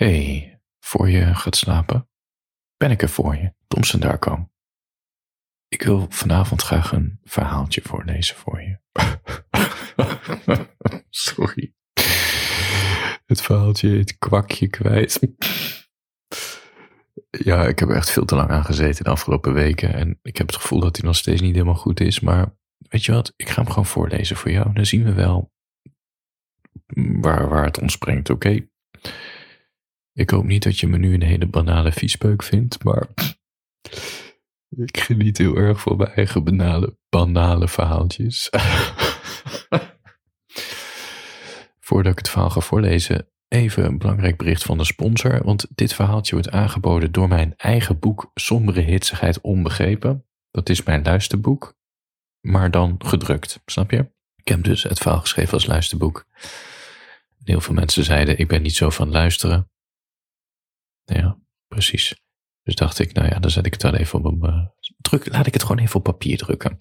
hey, voor je gaat slapen, ben ik er voor je, Thompson Darko. Ik wil vanavond graag een verhaaltje voorlezen voor je. Sorry. Het verhaaltje heet Kwakje kwijt. Ja, ik heb er echt veel te lang aan gezeten de afgelopen weken. En ik heb het gevoel dat hij nog steeds niet helemaal goed is. Maar weet je wat, ik ga hem gewoon voorlezen voor jou. Dan zien we wel waar, waar het ontspringt, oké? Ik hoop niet dat je me nu een hele banale viespeuk vindt, maar ik geniet heel erg van mijn eigen banale, banale verhaaltjes. Voordat ik het verhaal ga voorlezen, even een belangrijk bericht van de sponsor, want dit verhaaltje wordt aangeboden door mijn eigen boek Sombere Hitsigheid Onbegrepen. Dat is mijn luisterboek, maar dan gedrukt, snap je? Ik heb dus het verhaal geschreven als luisterboek. Heel veel mensen zeiden, ik ben niet zo van luisteren. Ja, precies. Dus dacht ik, nou ja, dan zet ik het wel even op een uh, druk. Laat ik het gewoon even op papier drukken.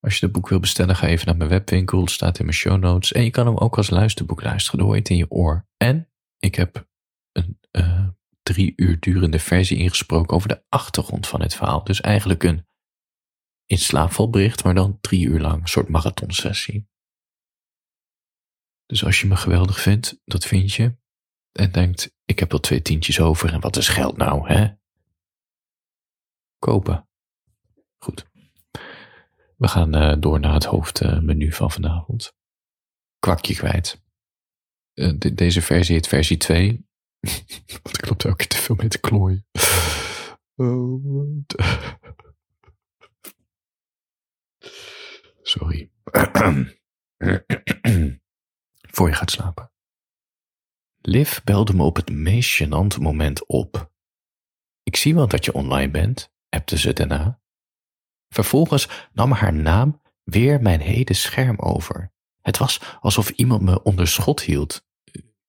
Als je het boek wil bestellen, ga even naar mijn webwinkel. Het staat in mijn show notes. En je kan hem ook als luisterboek luisteren. Dan hoor je het in je oor. En ik heb een uh, drie uur durende versie ingesproken over de achtergrond van het verhaal. Dus eigenlijk een in slaapval bericht, maar dan drie uur lang. Een soort marathonsessie. Dus als je me geweldig vindt, dat vind je. En denkt, ik heb wel twee tientjes over en wat is geld nou, hè? Kopen. Goed. We gaan uh, door naar het hoofdmenu uh, van vanavond. Kwakje kwijt. De, deze versie heet versie 2. Want ik loop er ook te veel mee te klooien. Oh. Sorry. Voor je gaat slapen. Liv belde me op het meest gênante moment op. Ik zie wel dat je online bent, appte ze daarna. Vervolgens nam haar naam weer mijn hele scherm over. Het was alsof iemand me onder schot hield.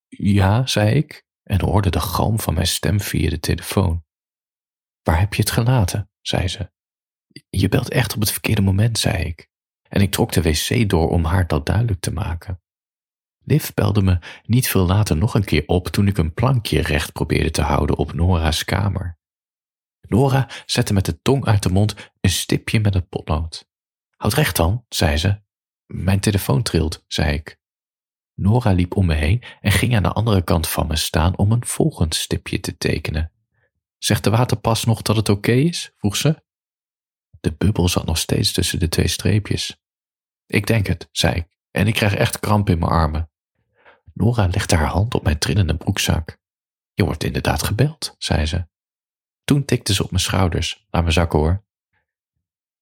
Ja, zei ik en hoorde de galm van mijn stem via de telefoon. Waar heb je het gelaten? zei ze. Je belt echt op het verkeerde moment, zei ik. En ik trok de wc door om haar dat duidelijk te maken. Liv belde me niet veel later nog een keer op toen ik een plankje recht probeerde te houden op Nora's kamer. Nora zette met de tong uit de mond een stipje met het potlood. Houd recht dan, zei ze. Mijn telefoon trilt, zei ik. Nora liep om me heen en ging aan de andere kant van me staan om een volgend stipje te tekenen. Zegt de waterpas nog dat het oké is? vroeg ze. De bubbel zat nog steeds tussen de twee streepjes. Ik denk het, zei ik, en ik krijg echt kramp in mijn armen. Nora legde haar hand op mijn trillende broekzak. Je wordt inderdaad gebeld, zei ze. Toen tikte ze op mijn schouders. Laat me zakken hoor.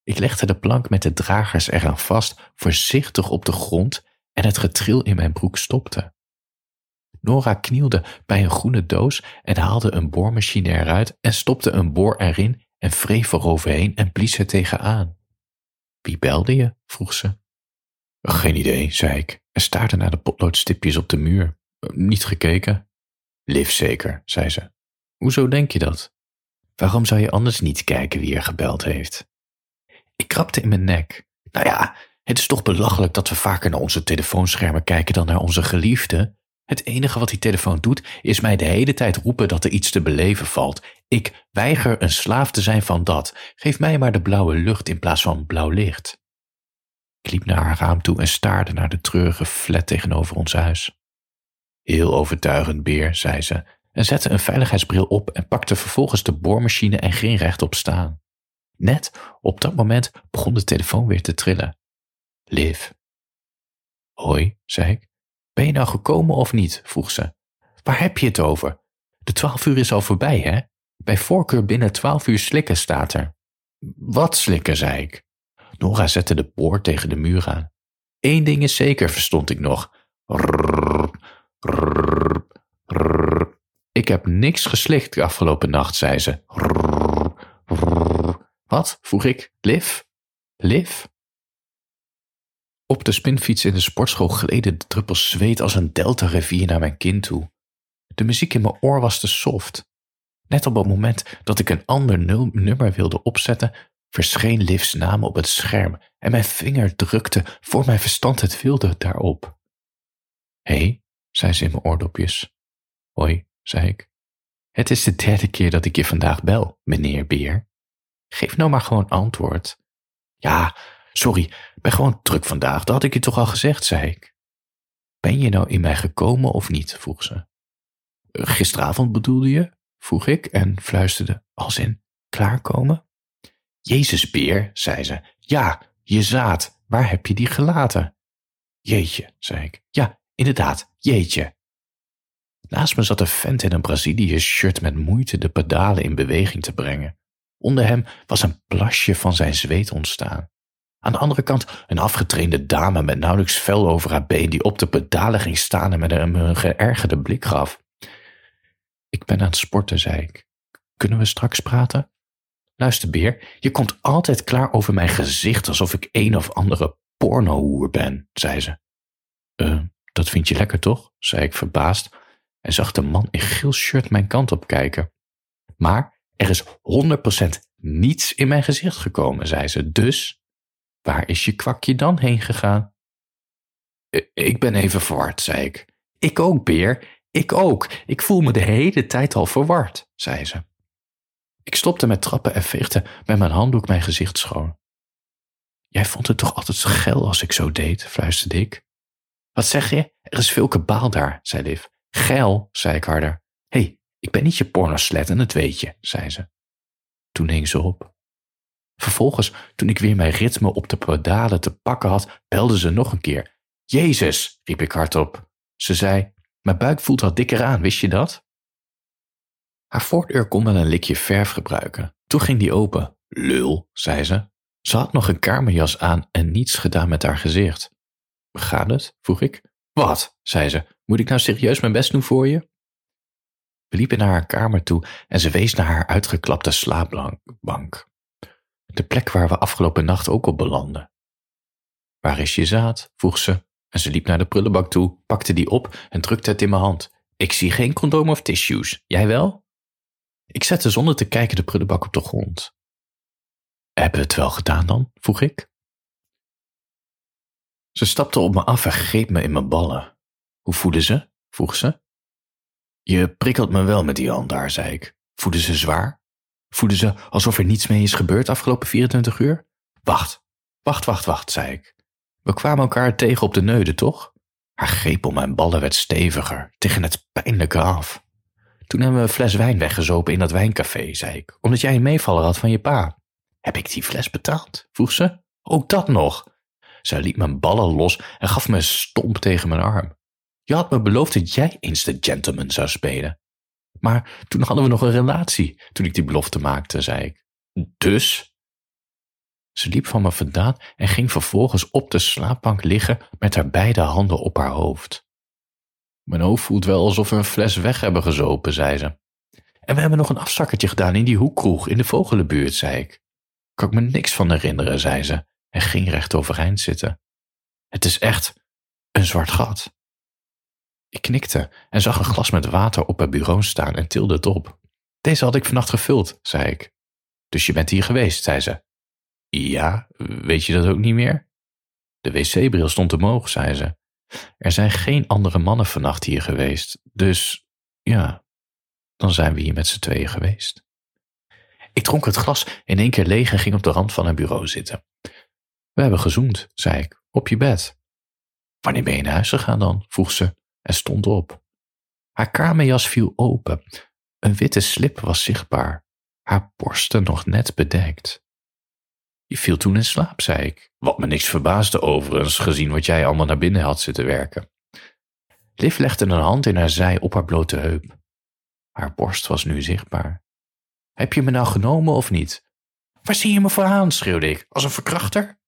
Ik legde de plank met de dragers eraan vast, voorzichtig op de grond en het getril in mijn broek stopte. Nora knielde bij een groene doos en haalde een boormachine eruit en stopte een boor erin en wreef eroverheen en blies er tegenaan. Wie belde je? vroeg ze. Geen idee, zei ik en staarde naar de potloodstipjes op de muur. Niet gekeken. Liv zeker, zei ze. Hoezo denk je dat? Waarom zou je anders niet kijken wie er gebeld heeft? Ik krabde in mijn nek. Nou ja, het is toch belachelijk dat we vaker naar onze telefoonschermen kijken dan naar onze geliefde. Het enige wat die telefoon doet, is mij de hele tijd roepen dat er iets te beleven valt. Ik weiger een slaaf te zijn van dat. Geef mij maar de blauwe lucht in plaats van blauw licht. Ik liep naar haar raam toe en staarde naar de treurige flat tegenover ons huis. Heel overtuigend, beer, zei ze, en zette een veiligheidsbril op en pakte vervolgens de boormachine en ging rechtop staan. Net op dat moment begon de telefoon weer te trillen. Liv. Hoi, zei ik. Ben je nou gekomen of niet? vroeg ze. Waar heb je het over? De twaalf uur is al voorbij, hè? Bij voorkeur binnen twaalf uur slikken staat er. Wat slikken, zei ik. Nora zette de boor tegen de muur aan. Eén ding is zeker, verstond ik nog. Rrr, rrr, rrr. Ik heb niks geslikt de afgelopen nacht, zei ze. Wat? vroeg ik. Liv? Liv? Op de spinfiets in de sportschool gleden de druppels zweet als een delta-rivier naar mijn kin toe. De muziek in mijn oor was te soft. Net op het moment dat ik een ander nummer wilde opzetten, verscheen Liv's naam op het scherm en mijn vinger drukte voor mijn verstand het wilde daarop. Hé, hey, zei ze in mijn oordopjes. Hoi, zei ik. Het is de derde keer dat ik je vandaag bel, meneer Beer. Geef nou maar gewoon antwoord. Ja, sorry, ben gewoon druk vandaag, dat had ik je toch al gezegd, zei ik. Ben je nou in mij gekomen of niet? vroeg ze. Gisteravond bedoelde je? vroeg ik en fluisterde, als in klaarkomen? Jezus, Beer, zei ze. Ja, je zaad, waar heb je die gelaten? Jeetje, zei ik. Ja, inderdaad, jeetje. Naast me zat een vent in een Brazilië-shirt met moeite de pedalen in beweging te brengen. Onder hem was een plasje van zijn zweet ontstaan. Aan de andere kant een afgetrainde dame met nauwelijks vel over haar been die op de pedalen ging staan en met hem een geërgerde blik gaf. Ik ben aan het sporten, zei ik. Kunnen we straks praten? Luister, Beer, je komt altijd klaar over mijn gezicht alsof ik een of andere pornohoer ben, zei ze. Uh, dat vind je lekker toch? zei ik verbaasd en zag de man in geel shirt mijn kant op kijken. Maar er is 100% niets in mijn gezicht gekomen, zei ze. Dus, waar is je kwakje dan heen gegaan? Ik ben even verward, zei ik. Ik ook, Beer. Ik ook. Ik voel me de hele tijd al verward, zei ze. Ik stopte met trappen en veegde met mijn handdoek mijn gezicht schoon. Jij vond het toch altijd geil als ik zo deed, fluisterde ik. Wat zeg je? Er is veel kabaal daar, zei Liv. Geil, zei ik harder. Hé, hey, ik ben niet je pornoslet en dat weet je, zei ze. Toen hing ze op. Vervolgens, toen ik weer mijn ritme op de pedalen te pakken had, belde ze nog een keer. Jezus, riep ik hardop. Ze zei, mijn buik voelt wat dikker aan, wist je dat? Haar voordeur kon wel een likje verf gebruiken. Toen ging die open. Lul, zei ze. Ze had nog een kamerjas aan en niets gedaan met haar gezicht. Gaat het? vroeg ik. Wat? zei ze. Moet ik nou serieus mijn best doen voor je? We liepen naar haar kamer toe en ze wees naar haar uitgeklapte slaapbank. De plek waar we afgelopen nacht ook op belanden. Waar is je zaad? vroeg ze. En ze liep naar de prullenbak toe, pakte die op en drukte het in mijn hand. Ik zie geen condoom of tissues. Jij wel? Ik zette zonder te kijken de prullenbak op de grond. Hebben we het wel gedaan dan? vroeg ik. Ze stapte op me af en greep me in mijn ballen. Hoe voelde ze? vroeg ze. Je prikkelt me wel met die hand daar, zei ik. Voelde ze zwaar? Voelde ze alsof er niets mee is gebeurd afgelopen 24 uur? Wacht, wacht, wacht, wacht, zei ik. We kwamen elkaar tegen op de neuden, toch? Haar greep om mijn ballen werd steviger, tegen het pijnlijke af. Toen hebben we een fles wijn weggezopen in dat wijncafé, zei ik, omdat jij een meevaller had van je pa. Heb ik die fles betaald? vroeg ze. Ook dat nog. Zij liet mijn ballen los en gaf me een stomp tegen mijn arm. Je had me beloofd dat jij eens de gentleman zou spelen. Maar toen hadden we nog een relatie, toen ik die belofte maakte, zei ik. Dus? Ze liep van me vandaan en ging vervolgens op de slaapbank liggen met haar beide handen op haar hoofd. Mijn hoofd voelt wel alsof we een fles weg hebben gezopen, zei ze. En we hebben nog een afzakkertje gedaan in die hoekkroeg in de vogelenbuurt, zei ik. Kan ik me niks van herinneren, zei ze en ging recht overeind zitten. Het is echt een zwart gat. Ik knikte en zag een glas met water op het bureau staan en tilde het op. Deze had ik vannacht gevuld, zei ik. Dus je bent hier geweest, zei ze. Ja, weet je dat ook niet meer? De wc-bril stond omhoog, zei ze. Er zijn geen andere mannen vannacht hier geweest, dus ja, dan zijn we hier met z'n tweeën geweest. Ik dronk het glas in één keer leeg en ging op de rand van haar bureau zitten. We hebben gezoend, zei ik, op je bed. Wanneer ben je naar huis gegaan dan? vroeg ze en stond op. Haar kamerjas viel open. Een witte slip was zichtbaar, haar borsten nog net bedekt. Je viel toen in slaap, zei ik, wat me niks verbaasde overigens, gezien wat jij allemaal naar binnen had zitten werken. Liv legde een hand in haar zij op haar blote heup. Haar borst was nu zichtbaar. Heb je me nou genomen of niet? Waar zie je me voor aan? schreeuwde ik, als een verkrachter?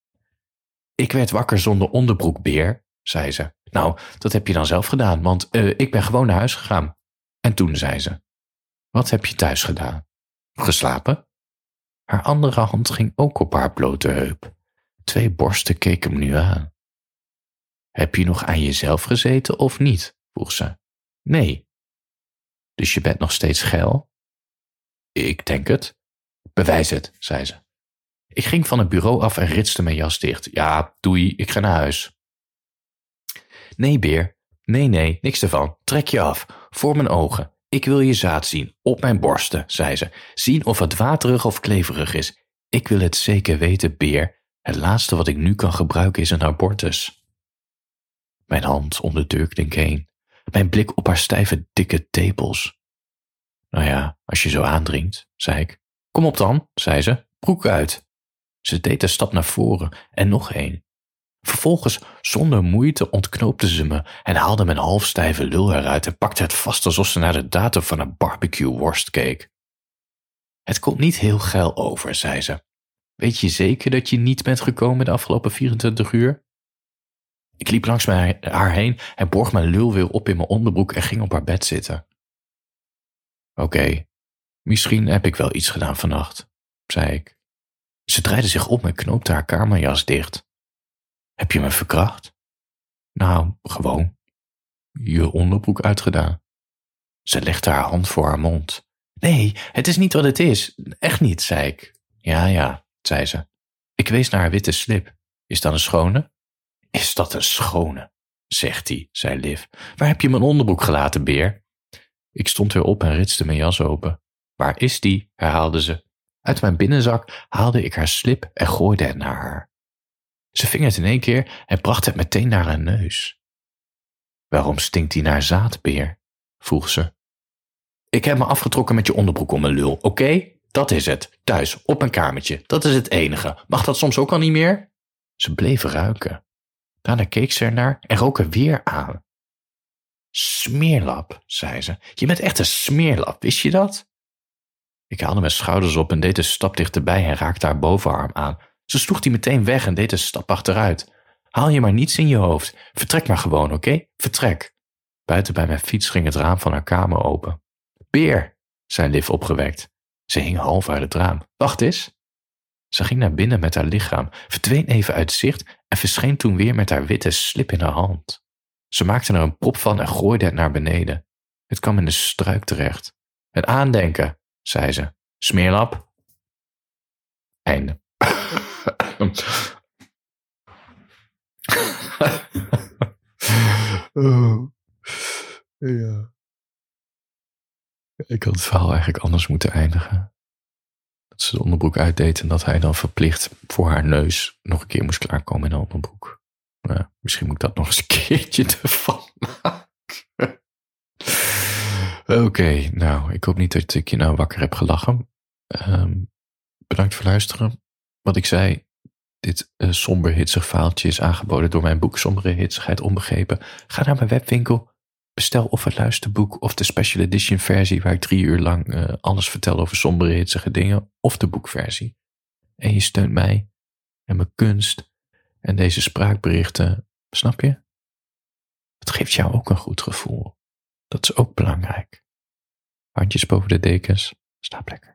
Ik werd wakker zonder onderbroek, beer, zei ze. Nou, dat heb je dan zelf gedaan, want uh, ik ben gewoon naar huis gegaan. En toen zei ze: Wat heb je thuis gedaan? Geslapen? Haar andere hand ging ook op haar blote heup. Twee borsten keken hem nu aan. Heb je nog aan jezelf gezeten of niet? vroeg ze. Nee. Dus je bent nog steeds geil? Ik denk het. Bewijs het, zei ze. Ik ging van het bureau af en ritste mijn jas dicht. Ja, doei, ik ga naar huis. Nee, Beer, Nee, nee, niks ervan. Trek je af. Voor mijn ogen. Ik wil je zaad zien. Op mijn borsten, zei ze. Zien of het waterig of kleverig is. Ik wil het zeker weten, beer. Het laatste wat ik nu kan gebruiken is een abortus. Mijn hand om de deurklink heen. Mijn blik op haar stijve, dikke tepels. Nou ja, als je zo aandringt, zei ik. Kom op dan, zei ze. Broek uit. Ze deed een stap naar voren en nog een. Vervolgens, zonder moeite, ontknoopte ze me en haalde mijn halfstijve lul eruit en pakte het vast alsof ze naar de datum van een barbecue worst keek. Het komt niet heel geil over, zei ze. Weet je zeker dat je niet bent gekomen de afgelopen 24 uur? Ik liep langs haar heen en borg mijn lul weer op in mijn onderbroek en ging op haar bed zitten. Oké, misschien heb ik wel iets gedaan vannacht, zei ik. Ze draaide zich om en knoopte haar kamerjas dicht. Heb je me verkracht? Nou, gewoon. Je onderbroek uitgedaan. Ze legde haar hand voor haar mond. Nee, het is niet wat het is. Echt niet, zei ik. Ja, ja, zei ze. Ik wees naar haar witte slip. Is dat een schone? Is dat een schone? zegt hij, zei Liv. Waar heb je mijn onderbroek gelaten, beer? Ik stond weer op en ritste mijn jas open. Waar is die? herhaalde ze. Uit mijn binnenzak haalde ik haar slip en gooide het naar haar. Ze ving het in één keer en bracht het meteen naar haar neus. Waarom stinkt die naar zaadbeer? vroeg ze. Ik heb me afgetrokken met je onderbroek om mijn lul, oké? Dat is het. Thuis, op mijn kamertje. Dat is het enige. Mag dat soms ook al niet meer? Ze bleef ruiken. Daarna keek ze ernaar en rook er weer aan. Smeerlap, zei ze. Je bent echt een smeerlap, wist je dat? Ik haalde mijn schouders op en deed een stap dichterbij en raakte haar bovenarm aan. Ze sloeg die meteen weg en deed een stap achteruit. Haal je maar niets in je hoofd. Vertrek maar gewoon, oké? Vertrek. Buiten bij mijn fiets ging het raam van haar kamer open. Beer, zei Liv opgewekt. Ze hing half uit het raam. Wacht eens. Ze ging naar binnen met haar lichaam, verdween even uit zicht en verscheen toen weer met haar witte slip in haar hand. Ze maakte er een prop van en gooide het naar beneden. Het kwam in de struik terecht. Het aandenken, zei ze. Smeerlap. Einde. Oh. Ja. Ik had het verhaal eigenlijk anders moeten eindigen. Dat ze de onderbroek uitdeed en dat hij dan verplicht voor haar neus nog een keer moest klaarkomen in de onderbroek. Misschien moet ik dat nog eens een keertje ervan maken. Oké, nou, ik hoop niet dat ik je nou wakker heb gelachen. Um, bedankt voor luisteren. Wat ik zei, dit uh, hitsig faaltje is aangeboden door mijn boek Sombere Hitsigheid Onbegrepen. Ga naar mijn webwinkel, bestel of het luisterboek of de special edition versie waar ik drie uur lang uh, alles vertel over sombere hitsige dingen of de boekversie. En je steunt mij en mijn kunst en deze spraakberichten, snap je? Het geeft jou ook een goed gevoel. Dat is ook belangrijk. Handjes boven de dekens, slaap lekker.